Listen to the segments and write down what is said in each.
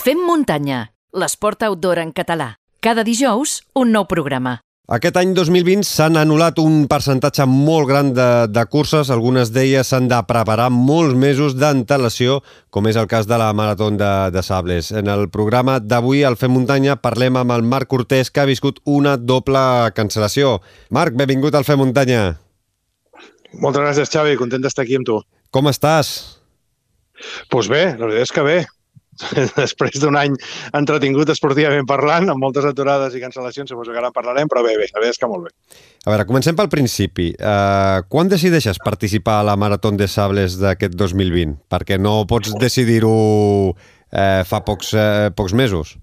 Fem muntanya, l'esport outdoor en català. Cada dijous, un nou programa. Aquest any 2020 s'han anul·lat un percentatge molt gran de, de curses. Algunes d'elles s'han de preparar molts mesos d'antelació, com és el cas de la Marató de, de Sables. En el programa d'avui, al Fem Muntanya, parlem amb el Marc Cortés, que ha viscut una doble cancel·lació. Marc, benvingut al Fem Muntanya. Moltes gràcies, Xavi. Content d'estar aquí amb tu. Com estàs? Doncs pues bé, la veritat és que bé. després d'un any entretingut esportivament parlant, amb moltes aturades i cancel·lacions, suposo que ara en parlarem, però bé, bé, la veritat és que molt bé. A veure, comencem pel principi. Uh, quan decideixes participar a la Marató de Sables d'aquest 2020? Perquè no pots decidir-ho uh, fa pocs, uh, pocs mesos.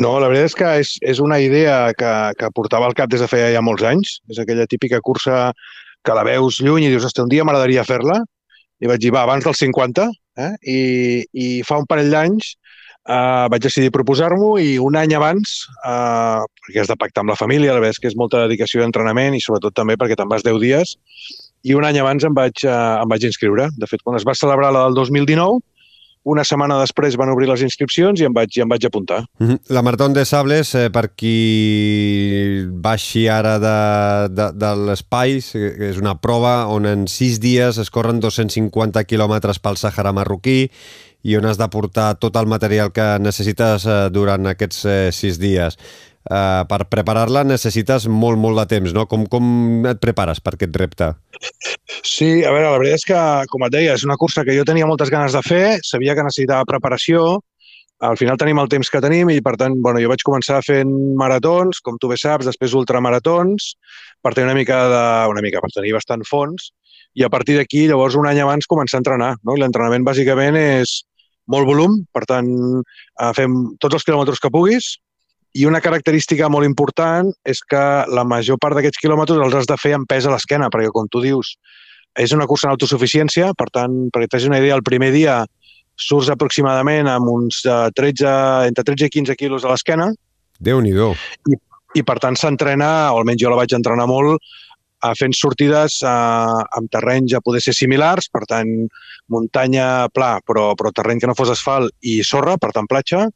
No, la veritat és que és, és una idea que, que portava al cap des de feia ja molts anys. És aquella típica cursa que la veus lluny i dius, ostres, un dia m'agradaria fer-la. I vaig dir, va, abans dels 50, Eh? I, I fa un parell d'anys eh, vaig decidir proposar-m'ho i un any abans, eh, perquè has de pactar amb la família, la veritat és que és molta dedicació d'entrenament i sobretot també perquè te'n vas 10 dies, i un any abans em vaig, eh, em vaig inscriure. De fet, quan es va celebrar la del 2019, una setmana després van obrir les inscripcions i em vaig, i em vaig apuntar. Mhm. La Marató de Sables, eh, per qui baixi ara de, de, de l'espai, és una prova on en sis dies es corren 250 quilòmetres pel Sàhara marroquí i on has de portar tot el material que necessites eh, durant aquests eh, sis dies. Uh, per preparar-la necessites molt, molt de temps, no? Com, com et prepares per aquest repte? Sí, a veure, la veritat és que, com et deia, és una cursa que jo tenia moltes ganes de fer, sabia que necessitava preparació, al final tenim el temps que tenim i, per tant, bueno, jo vaig començar fent maratons, com tu bé saps, després ultramaratons, per tenir una mica de... una mica, per tenir bastant fons, i a partir d'aquí, llavors, un any abans, començar a entrenar, no? L'entrenament, bàsicament, és molt volum, per tant, eh, fem tots els quilòmetres que puguis, i una característica molt important és que la major part d'aquests quilòmetres els has de fer amb pes a l'esquena, perquè, com tu dius, és una cursa en autosuficiència, per tant, perquè t'has una idea, el primer dia surts aproximadament amb uns 13, eh, entre 13 i 15 quilos a l'esquena. Déu-n'hi-do. I, I, per tant, s'entrena, o almenys jo la vaig entrenar molt, a fent sortides uh, amb terrenys a poder ser similars, per tant, muntanya pla, però, però terreny que no fos asfalt i sorra, per tant, platja,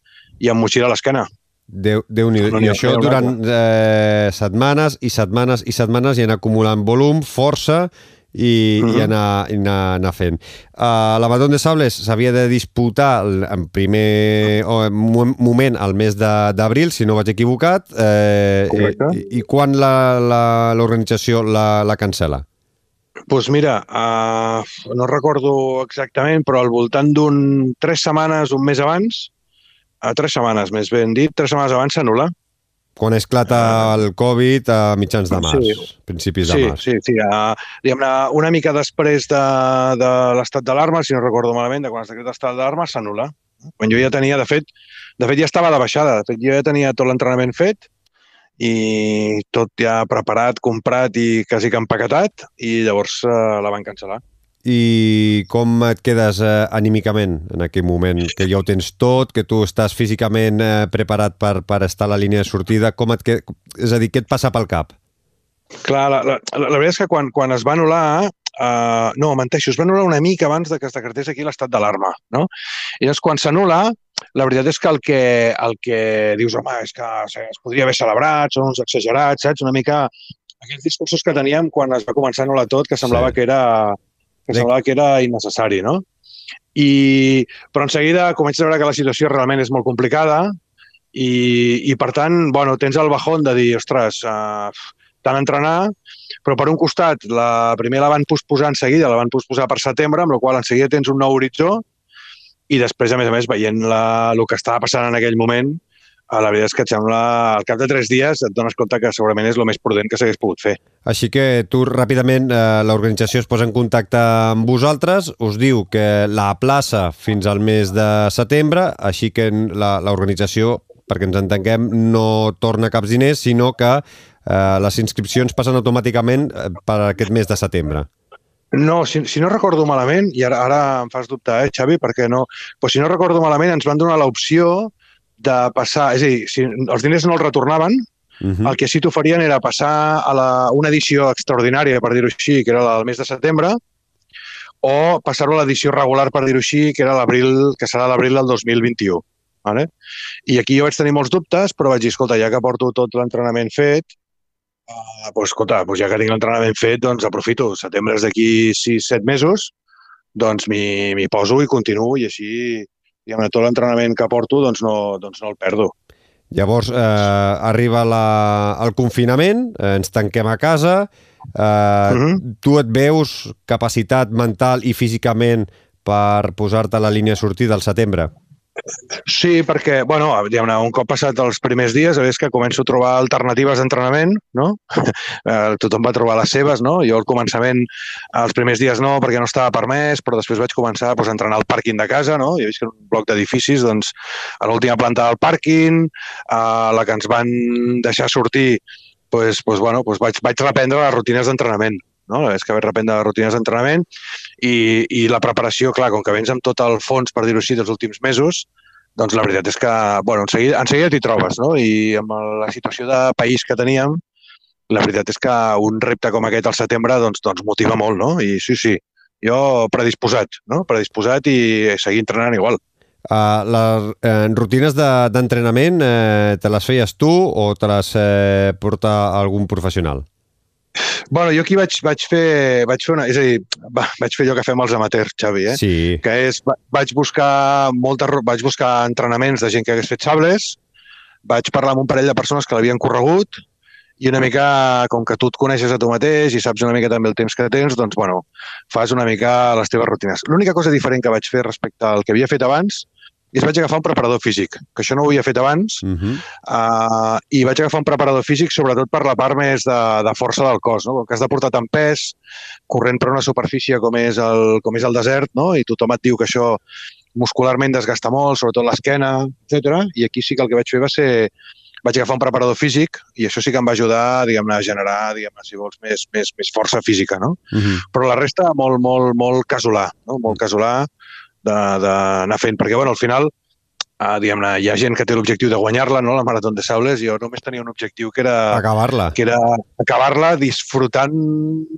i amb motxilla a l'esquena. Déu, Déu nhi no I això durant eh, setmanes i setmanes i setmanes i anar acumulant volum, força i, uh -huh. i anar, i anar, anar fent. Uh, la Marató de Sables s'havia de disputar en primer o, en moment al mes d'abril, si no vaig equivocat. Eh, i, I quan l'organització la, la, la cancela? Doncs pues mira, uh, no recordo exactament, però al voltant d'un tres setmanes, un mes abans, a tres setmanes, més ben dit, tres setmanes abans s'anul·la. Quan esclata el Covid a mitjans de març, sí. principis de sí, març. Sí, sí, sí. una mica després de, de l'estat d'alarma, si no recordo malament, de quan es decreta l'estat d'alarma, s'anul·la. Quan jo ja tenia, de fet, de fet ja estava de baixada, de fet jo ja tenia tot l'entrenament fet i tot ja preparat, comprat i quasi que empaquetat i llavors eh, la van cancel·lar i com et quedes eh, anímicament en aquell moment? Que ja ho tens tot, que tu estàs físicament eh, preparat per, per estar a la línia de sortida, com et qued... és a dir, què et passa pel cap? Clar, la, la, la, la veritat és que quan, quan es va anul·lar, uh, no, menteixo, es va anul·lar una mica abans de que es decretés aquí l'estat d'alarma, no? I llavors, quan s'anul·la, la veritat és que el que, el que dius, home, és que es podria haver celebrat, són uns exagerats, saps? Una mica aquells discursos que teníem quan es va començar a anul·lar tot, que semblava sí. que era que de... semblava que era innecessari, no? I, però en seguida comences a veure que la situació realment és molt complicada i, i per tant, bueno, tens el bajón de dir, ostres, uh, tant entrenar, però per un costat, la primera la van posposar en seguida, la van posposar per setembre, amb la qual en seguida tens un nou horitzó i després, a més a més, veient la, el que estava passant en aquell moment, la veritat és que et sembla, al cap de tres dies et dones compte que segurament és el més prudent que s'hagués pogut fer. Així que tu ràpidament eh, l'organització es posa en contacte amb vosaltres, us diu que la plaça fins al mes de setembre, així que l'organització, perquè ens entenguem, no torna caps diners, sinó que eh, les inscripcions passen automàticament eh, per aquest mes de setembre. No, si, si no recordo malament, i ara, ara em fas dubtar, eh, Xavi, perquè no... Però si no recordo malament, ens van donar l'opció de passar... És a dir, si els diners no els retornaven, uh mhm. -huh. el que sí t'oferien era passar a la, una edició extraordinària, per dir-ho així, que era la del mes de setembre, o passar-ho a l'edició regular, per dir-ho així, que era l'abril que serà l'abril del 2021. Vale? I aquí jo vaig tenir molts dubtes, però vaig dir, escolta, ja que porto tot l'entrenament fet, uh, doncs, escolta, doncs ja que tinc l'entrenament fet, doncs aprofito. Setembre és d'aquí 6-7 mesos, doncs m'hi poso i continuo i així diguem tot l'entrenament que porto doncs no, doncs no el perdo. Llavors, eh, arriba la, el confinament, eh, ens tanquem a casa, eh, uh mhm. -huh. tu et veus capacitat mental i físicament per posar-te a la línia de sortida al setembre? Sí, perquè, bueno, un cop passat els primers dies, és que començo a trobar alternatives d'entrenament, no? Eh, tothom va trobar les seves, no? Jo al començament, els primers dies no, perquè no estava permès, però després vaig començar doncs, a entrenar al pàrquing de casa, no? Jo veig que un bloc d'edificis, doncs, a l'última planta del pàrquing, a la que ens van deixar sortir, doncs, doncs, bueno, doncs vaig, vaig reprendre les rutines d'entrenament no? és que reprendre les rutines d'entrenament i, i la preparació, clar, com que vens amb tot el fons, per dir-ho així, dels últims mesos, doncs la veritat és que, bueno, en seguida, en seguida t'hi trobes, no? I amb la situació de país que teníem, la veritat és que un repte com aquest al setembre doncs, doncs motiva molt, no? I sí, sí, jo predisposat, no? Predisposat i seguir entrenant igual. Uh, les uh, rutines d'entrenament de, uh, te les feies tu o te les uh, porta algun professional? Bueno, jo aquí vaig, vaig, fer, vaig fer una... És a dir, va, vaig fer allò que fem els amateurs, Xavi, eh? Sí. Que és, vaig buscar moltes, vaig buscar entrenaments de gent que hagués fet sables, vaig parlar amb un parell de persones que l'havien corregut i una mica, com que tu et coneixes a tu mateix i saps una mica també el temps que tens, doncs, bueno, fas una mica les teves rutines. L'única cosa diferent que vaig fer respecte al que havia fet abans i es vaig agafar un preparador físic, que això no ho havia fet abans, uh -huh. uh, i vaig agafar un preparador físic sobretot per la part més de, de força del cos, no? Que has de portar tant pes, corrent per una superfície com és el, com és el desert, no? i tothom et diu que això muscularment desgasta molt, sobretot l'esquena, etc. I aquí sí que el que vaig fer va ser vaig agafar un preparador físic i això sí que em va ajudar, diguem-ne, a generar, diguem-ne, si vols, més, més, més força física, no? Uh -huh. Però la resta molt, molt, molt casolà, no? Molt casolà, d'anar fent, perquè bueno, al final uh, diguem-ne, hi ha gent que té l'objectiu de guanyar-la, no? la Marató de Sables, jo només tenia un objectiu que era... Acabar-la. Que era acabar-la disfrutant,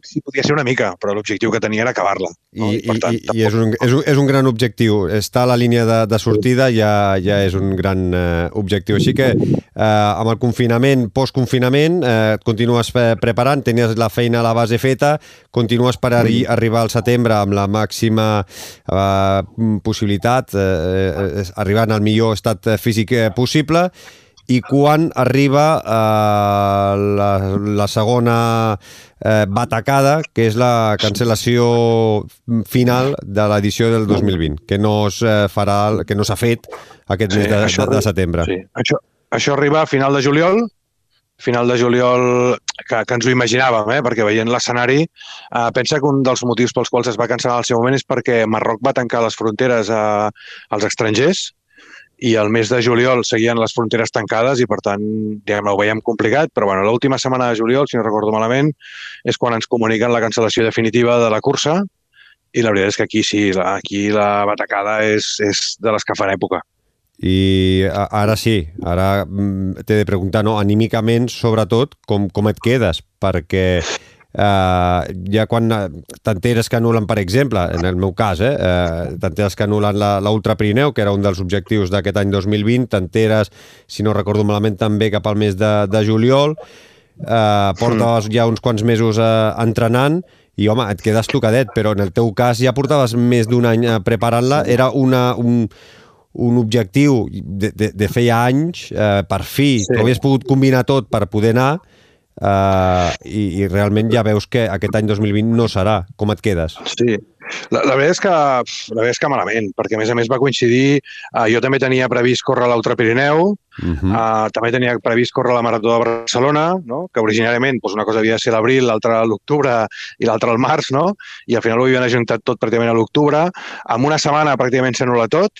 si podia ser una mica, però l'objectiu que tenia era acabar-la. No? I, I, per tant, i, tampoc... i és, un, és, un, és un gran objectiu. Estar a la línia de, de sortida ja, ja és un gran uh, objectiu. Així que uh, amb el confinament, post-confinament, uh, et continues preparant, tenies la feina a la base feta, continues per arri mm. arribar al setembre amb la màxima uh, possibilitat, uh, arribant al millor estat físic eh, possible i quan arriba eh, la, la segona eh, batacada, que és la cancel·lació final de l'edició del 2020, que no es eh, farà, que no s'ha fet aquest sí, mes de, de, de setembre. Sí. Això, això arriba a final de juliol, final de juliol que, que ens ho imaginàvem, eh? perquè veient l'escenari, eh, pensa que un dels motius pels quals es va cancel·lar al seu moment és perquè Marroc va tancar les fronteres a, als estrangers i el mes de juliol seguien les fronteres tancades i, per tant, diguem ho veiem complicat, però bueno, l'última setmana de juliol, si no recordo malament, és quan ens comuniquen la cancel·lació definitiva de la cursa i la veritat és que aquí sí, aquí la batacada és, és de les que fan època. I ara sí, ara mm, t'he de preguntar, no? anímicament, sobretot, com, com et quedes? Perquè Uh, ja quan eh, t'enteres que anulen, per exemple, en el meu cas, eh, uh, t'enteres que anulen l'Ultra Pirineu, que era un dels objectius d'aquest any 2020, t'enteres, si no recordo malament, també cap al mes de, de juliol, uh, portaves ja uns quants mesos uh, entrenant, i home, et quedes tocadet, però en el teu cas ja portaves més d'un any preparant-la, era una, un, un objectiu de, de, de feia anys, eh, per fi, sí. ho havies pogut combinar tot per poder anar, Uh, i, i realment ja veus que aquest any 2020 no serà. Com et quedes? Sí, la, la veritat és que la veritat és que malament, perquè a més a més va coincidir, uh, jo també tenia previst córrer l'Ultra Pirineu, uh -huh. uh, també tenia previst córrer la Marató de Barcelona, no? que originàriament doncs una cosa havia de ser l'abril, l'altra a l'octubre i l'altra al març, no? i al final ho havien ajuntat tot pràcticament a l'octubre. En una setmana pràcticament s'anul·la tot,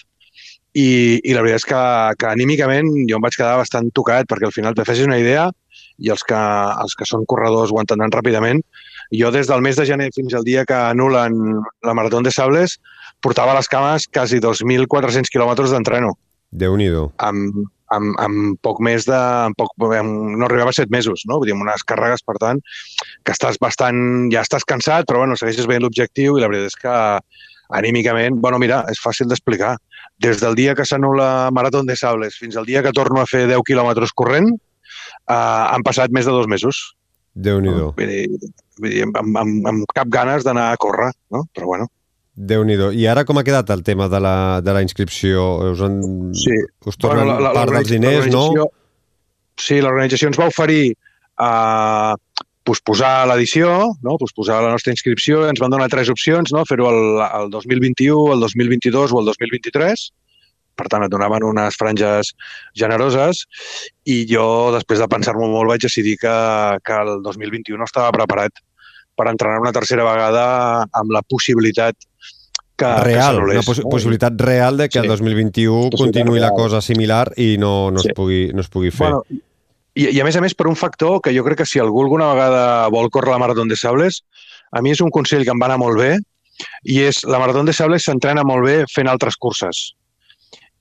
i, i la veritat és que, que anímicament jo em vaig quedar bastant tocat, perquè al final, te fes una idea, i els que, els que són corredors ho entendran ràpidament. Jo des del mes de gener fins al dia que anulen la Marató de Sables portava a les cames quasi 2.400 quilòmetres d'entreno. déu nhi amb, amb, amb poc més de... Amb poc, amb, no arribava a set mesos, no? Vull dir, amb unes càrregues, per tant, que estàs bastant... Ja estàs cansat, però bueno, segueixes veient l'objectiu i la veritat és que anímicament, bueno, mira, és fàcil d'explicar. Des del dia que s'anul·la Marató de Sables fins al dia que torno a fer 10 quilòmetres corrent, eh, han passat més de dos mesos. Déu-n'hi-do. Vull dir, vull dir, amb, amb, amb cap ganes d'anar a córrer, no? Però bueno, déu nhi I ara com ha quedat el tema de la, de la inscripció? Us, en, Sí. us tornen Bueno, la- la- part dels diners, no? Sí, l'organització ens va oferir uh, posposar l'edició, no? posposar la nostra inscripció, ens van donar tres opcions, no? fer-ho el, el 2021, el 2022 o el 2023. Per tant, et donaven unes franges generoses i jo, després de pensar-m'ho molt, vaig decidir que, que el 2021 no estava preparat per entrenar una tercera vegada amb la possibilitat que, que real, s'anul·lés, una poss possibilitat real de que Sí. el 2021 Possibilitat continuï la cosa similar i no, no, Sí. es, pugui, no es pugui fer. Bueno, i, I a més a més per un factor que jo crec que si algú alguna vegada vol córrer la Marató de Sables, a mi és un consell que em va anar molt bé i és la Marató de Sables s'entrena molt bé fent altres curses.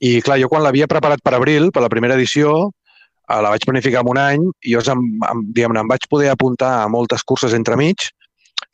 I clar, jo quan l'havia preparat per abril, per la primera edició, eh, la vaig planificar en un any i jo em, em, diguem em vaig poder apuntar a moltes curses entremig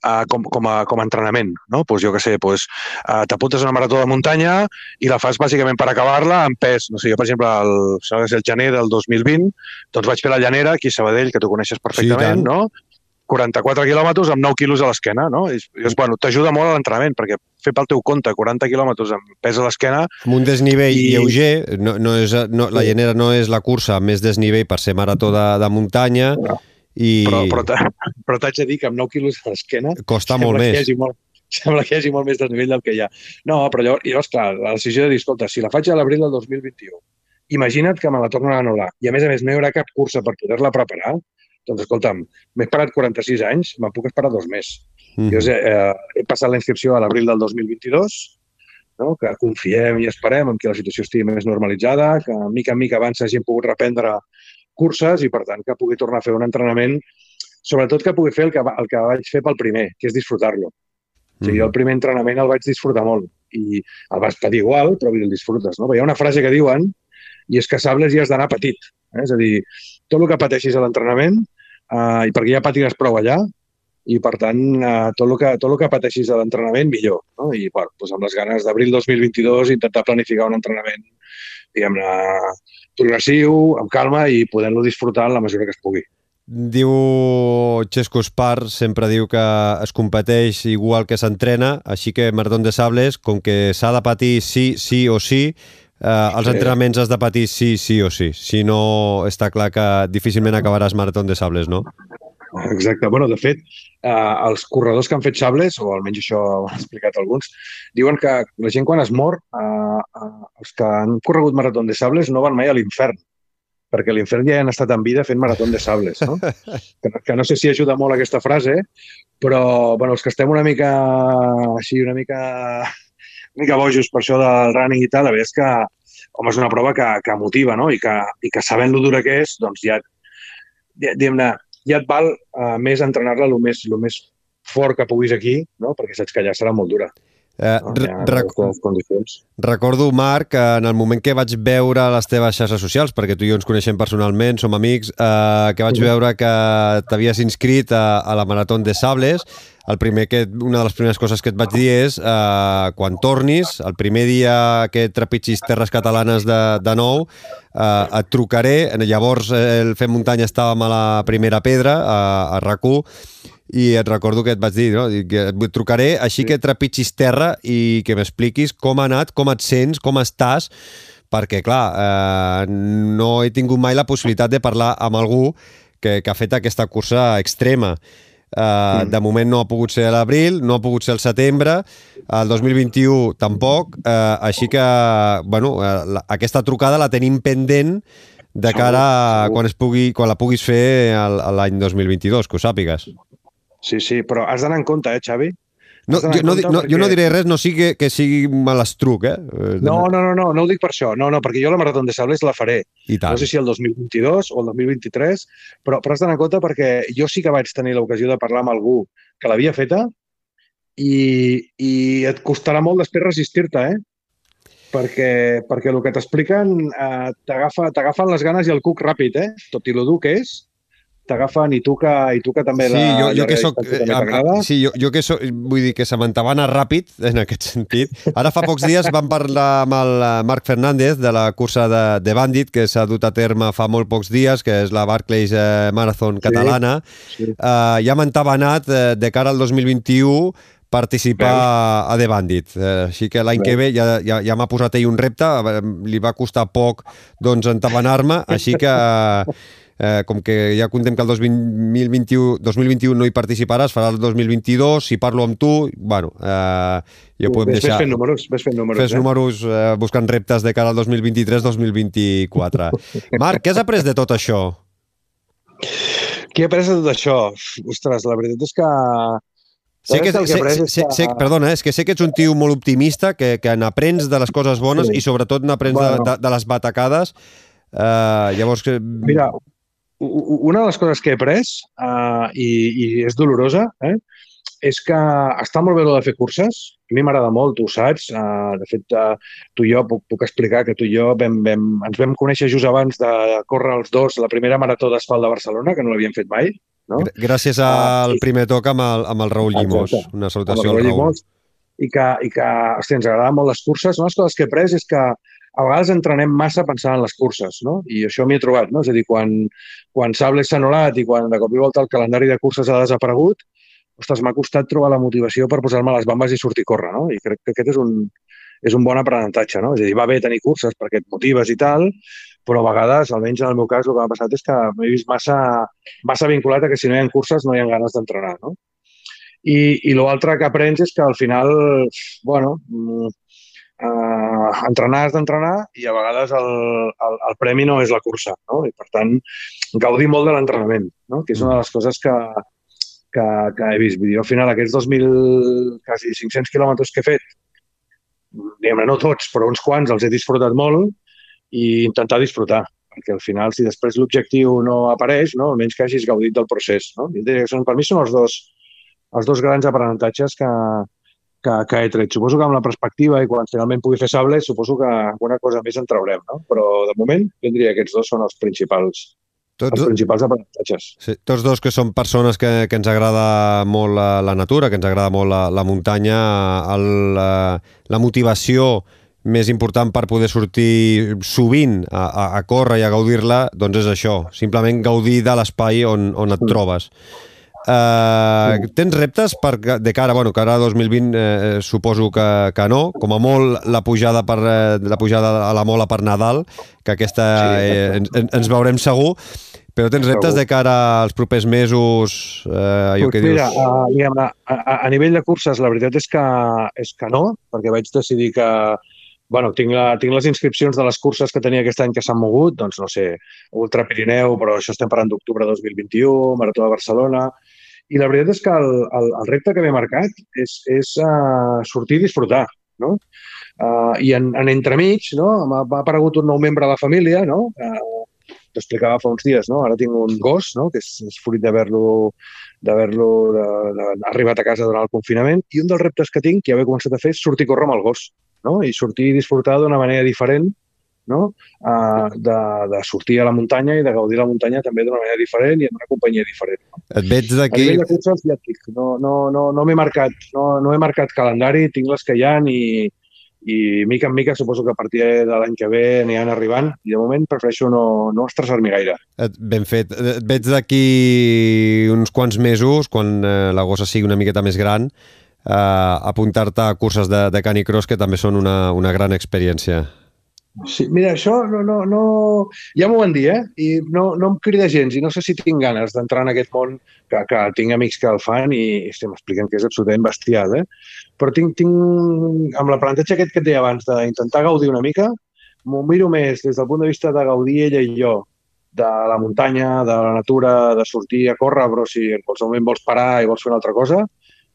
uh, com, com, a, com a entrenament. No? Pues jo què sé, pues, uh, t'apuntes a una marató de muntanya i la fas bàsicament per acabar-la en pes. No sé, jo, per exemple, el, el gener del 2020, doncs vaig fer la llanera aquí a Sabadell, que tu coneixes perfectament, tant. no? 44 quilòmetres amb 9 quilos a l'esquena, no? I, i, bueno, t'ajuda molt a l'entrenament, perquè fer pel teu compte 40 quilòmetres amb pes a l'esquena Amb un desnivell I- lleuger, no, no és, no, la Sí. llanera no és la cursa amb més desnivell per ser marató de, de muntanya No. i però, però, t'ha- però t'haig de dir que amb 9 quilos a l'esquena costa molt més. molt, sembla que hi hagi molt més desnivell del que hi ha. No, però llavors, llavors clar, la decisió de dir, escolta, si la faig a l'abril del 2021, imagina't que me la tornen a anul·lar i a més a més no hi haurà cap cursa per poder-la preparar, doncs escolta'm, m'he esperat 46 anys, me'n puc esperar dos més. Mhm. Jo he, eh, he passat la inscripció a l'abril del 2022, no? que confiem i esperem en que la situació estigui més normalitzada, que mica en mica abans hagin pogut reprendre curses i, per tant, que pugui tornar a fer un entrenament, sobretot que pugui fer el que, el que vaig fer pel primer, que és disfrutar-lo. O sigui, jo el primer entrenament el vaig disfrutar molt i el vas patir igual, però el disfrutes. No? Però hi ha una frase que diuen i és que a sables hi has d'anar petit. Eh? És a dir, tot el que pateixis a l'entrenament, eh, i perquè ja patiràs prou allà, i per tant, eh, tot, el que, tot el que pateixis a l'entrenament, millor. No? I bueno, doncs amb les ganes d'abril 2022 intentar planificar un entrenament diguem-ne, progressiu, amb calma i podent-lo disfrutar en la mesura que es pugui. Diu Xesco Spar, sempre diu que es competeix igual que s'entrena, així que Marató de Sables, com que s'ha de patir sí, sí o sí, eh, els entrenaments has de patir sí, sí o sí. Si no, està clar que difícilment acabaràs Marató de Sables, no? Exacte. Bueno, de fet, eh, els corredors que han fet sables, o almenys això ho han explicat alguns, diuen que la gent quan es mor, eh, eh, els que han corregut marató de sables no van mai a l'infern, perquè a l'infern ja han estat en vida fent marató de sables, no? que, no- que no sé si ajuda molt aquesta frase, però bueno, els que estem una mica així, una mica, mica bojos per això del running i tal, la veritat és que home, és una prova que, que motiva, no? I que, i que sabent lo dura que és, doncs ja, diguem-ne, ja et val uh, més entrenar-la el més, lo més fort que puguis aquí, no? perquè saps que allà serà molt dura. Eh, rec condicions. recordo, Marc, que en el moment que vaig veure les teves xarxes socials, perquè tu i jo ens coneixem personalment, som amics, eh, que vaig veure que t'havies inscrit a, a la Marató de Sables, el primer que, una de les primeres coses que et vaig dir és eh, quan tornis, el primer dia que trepitgis terres catalanes de, de nou, eh, et trucaré, llavors eh, el Fem Muntanya estàvem a la primera pedra, a, a RAC1, i et recordo que et vaig dir, no? Que et trucaré així que trepitgis terra i que m'expliquis com ha anat, com et sents, com estàs, perquè, clar, eh, no he tingut mai la possibilitat de parlar amb algú que, que ha fet aquesta cursa extrema. Uh, Mm. De moment no ha pogut ser a l'abril, no ha pogut ser al setembre, el 2021 tampoc, uh, així que, bueno, uh, la, aquesta trucada la tenim pendent de cara a quan, es pugui, quan la puguis fer l'any 2022, que ho sàpigues. Sí, sí, però has d'anar en compte, eh, Xavi? No, jo, no, no, jo no perquè- diré res, no sigui que, que sigui malastruc, eh? Eh, No, no, no, no, no ho dic per això. No, no, perquè jo la Marató de Sables la faré. I tant. No sé si el 2022 o el 2023, però, però has d'anar en compte perquè jo sí que vaig tenir l'ocasió de parlar amb algú que l'havia feta i, i et costarà molt després resistir-te, eh? Perquè, perquè el que t'expliquen eh, t'agafen les ganes i el cuc ràpid, eh? Tot i lo dur que és, t'agafen i tu que, i tu que també Sí, la, jo, jo llarga que soc... eh, eh, sí, jo, jo que soc... Vull dir que se m'entabana ràpid, en aquest sentit. Ara fa pocs dies vam parlar amb el eh, Marc Fernández de la cursa de, de Bandit, que s'ha dut a terme fa molt pocs dies, que és la Barclays eh, Marathon catalana. Sí. Uh, ja m'han tabanat uh, de cara al 2021 participar a The Bandit. Així que l'any que ve ja, ja, ja m'ha posat ell un repte, li va costar poc doncs, entabanar-me, així que eh, com que ja contem que el 2021, 2021 no hi participaràs, farà el 2022, si parlo amb tu, bueno, eh, ja podem ves, deixar... Ves fent números, ves fent números. Fes eh? números eh, buscant reptes de cara al 2023-2024. Marc, què has après de tot això? Què he après de tot això? Ostres, la veritat és que... Sé que, que sé, sé, sé, sé, perdona, eh, és que sé que ets un tio molt optimista, que, que n'aprens de les coses bones Sí. i sobretot n'aprens Bueno. de, de, de les batacades. Uh, llavors, que... Mira, una de les coses que he après, uh, i, i és dolorosa, eh, és que està molt bé lo de fer curses. A mi m'agrada molt, tu ho saps. Uh, de fet, uh, tu i jo puc, puc explicar que tu i jo vam, vam, ens vam conèixer just abans de córrer els dos la primera marató d'asfalt de Barcelona, que no l'havíem fet mai. No? Gr- Gràcies Ah, al i- primer toc amb el, amb el Raül Llimós. Exacte. Una salutació el al Raül. Molts, i que, i que hosti, ens agraden molt les curses. Una de les coses que he après és que a vegades entrenem massa pensant en les curses, no? I això m'hi he trobat, no? És a dir, quan, quan Sables s'ha anul·lat i quan de cop i volta el calendari de curses ha desaparegut, ostres, m'ha costat trobar la motivació per posar-me les bambes i sortir a córrer, no? I crec que aquest és un, és un bon aprenentatge, no? És a dir, va bé tenir curses perquè et motives i tal, però a vegades, almenys en el meu cas, el que m'ha passat és que m'he vist massa, massa vinculat a que si no hi ha curses no hi ha ganes d'entrenar, no? I, i l'altre que aprens és que al final, bueno, mm, eh, entrenar has d'entrenar i a vegades el, el, el premi no és la cursa, no? I per tant, gaudir molt de l'entrenament, no? Que és una de les coses que, que, que he vist. Dir, al final, aquests 2.000, quasi 500 quilòmetres que he fet, diguem-ne, no tots, però uns quants els he disfrutat molt i intentar disfrutar perquè al final, si després l'objectiu no apareix, no, almenys que hagis gaudit del procés. No? Jo per mi són els dos, els dos grans aprenentatges que, que, que he tret. Suposo que amb la perspectiva i quan finalment pugui fer sable, suposo que alguna cosa més en traurem, no? Però de moment jo diria que aquests dos són els principals, Tots, els principals aprenentatges. sí, tots dos que són persones que, que ens agrada molt la, la natura, que ens agrada molt la, la muntanya, el, la, la motivació més important per poder sortir sovint a, a, a córrer i a gaudir-la, doncs és això, simplement gaudir de l'espai on, on et Mm. Uh, tens reptes per, de cara, bueno, cara a 2020 eh, suposo que, que no, com a molt la pujada, per, eh, la pujada a la mola per Nadal, que aquesta eh, ens, ens- veurem segur, però tens reptes Segur. de cara als propers mesos, eh, allò Pues que mira, dius... a, diguem, a, a, a nivell de curses, la veritat és que, és que no, perquè vaig decidir que bueno, tinc, la, tinc les inscripcions de les curses que tenia aquest any que s'han mogut, doncs no sé, Ultra Pirineu, però això estem parlant d'octubre de 2021, Marató de Barcelona, i la veritat és que el, el, el repte que m'he marcat és, és uh, sortir i disfrutar, no? Uh, I en, en entremig, no? m'ha aparegut un nou membre de la família, no? Uh, T'explicava fa uns dies, no? Ara tinc un gos, no? Que és, és fruit d'haver-lo d'haver-lo arribat a casa durant el confinament i un dels reptes que tinc, que ja ho he començat a fer, és sortir a córrer amb el gos, no? I sortir i disfrutar d'una manera diferent, no? Uh, de, de sortir a la muntanya i de gaudir la muntanya també d'una manera diferent i en una companyia diferent. No? Et veig A d'aquí... nivell de curses, ja et dic, no, no, no, no m'he marcat, no, no he marcat calendari, tinc les que hi ha i, i mica en mica suposo que a partir de l'any que ve aniran arribant i de moment prefereixo no, no estressar-m'hi gaire. Et, ben fet. Et veig d'aquí uns quants mesos, quan eh, la gossa sigui una miqueta més gran, eh, apuntar-te a curses de, de canicross que també són una, una gran experiència. Sí, mira, això no, no, no... ja m'ho van dir, eh? I no, no em crida gens i no sé si tinc ganes d'entrar en aquest món que, que tinc amics que el fan i hosti, m'expliquen que és absolutament bestial, eh? Però tinc, tinc amb l'aprenentatge aquest que et deia abans d'intentar gaudir una mica, m'ho miro més des del punt de vista de gaudir ella i jo de la muntanya, de la natura, de sortir a córrer, però si en qualsevol moment vols parar i vols fer una altra cosa,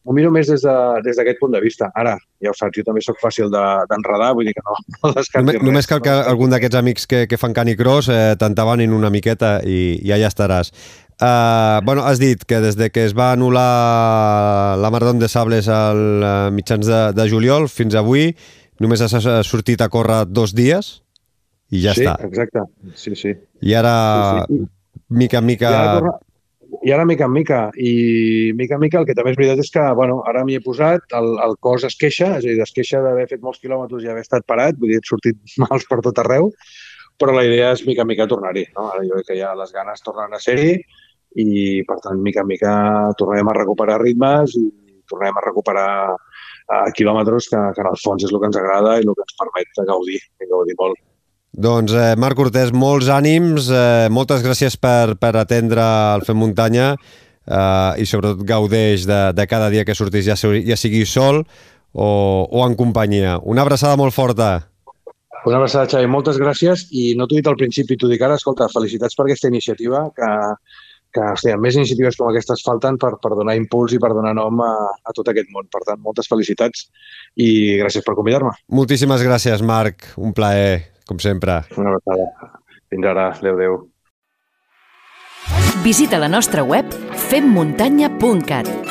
m'ho miro més des de- des d'aquest punt de vista. Ara, ja ho saps, jo també sóc fàcil de- d'enredar, vull dir que no, no descarti Només, res. només cal que no? algun d'aquests amics que, que fan canicross eh, t'entabanin una miqueta i, i allà estaràs. Uh, bueno, has dit que des de que es va anul·lar la Marató de Sables al uh, mitjans de, de juliol fins avui només has sortit a córrer dos dies i ja sí, està. exacte. Sí, sí. I ara, sí, sí. mica en mica... I ara. I ara mica en mica. I mica en mica el que també és veritat és que, bueno, ara m'hi he posat, el, el cos es queixa, és a dir, es queixa d'haver fet molts quilòmetres i haver estat parat, vull dir, he sortit mals per tot arreu, però la idea és mica en mica tornar-hi. No? Ara jo crec que ja les ganes tornen a ser-hi i, per tant, mica en mica tornarem a recuperar ritmes i tornarem a recuperar uh, quilòmetres que, que en el fons és el que ens agrada i el que ens permet gaudir, gaudir molt. Doncs eh, Marc Cortés, molts ànims, eh, moltes gràcies per, per atendre el Fem Muntanya eh, i sobretot gaudeix de, de cada dia que sortís, ja, ja sigui sol o, o en companyia. Una abraçada molt forta. Una abraçada, Xavi. Moltes gràcies i no t'ho he dit al principi, t'ho dic ara, escolta, felicitats per aquesta iniciativa que, que hòstia, més iniciatives com aquestes falten per, per donar impuls i per donar nom a, a tot aquest món. Per tant, moltes felicitats i gràcies per convidar-me. Moltíssimes gràcies, Marc. Un plaer com sempre. Una abraçada. Fins ara. Adéu, adéu. Visita la nostra web femmuntanya.cat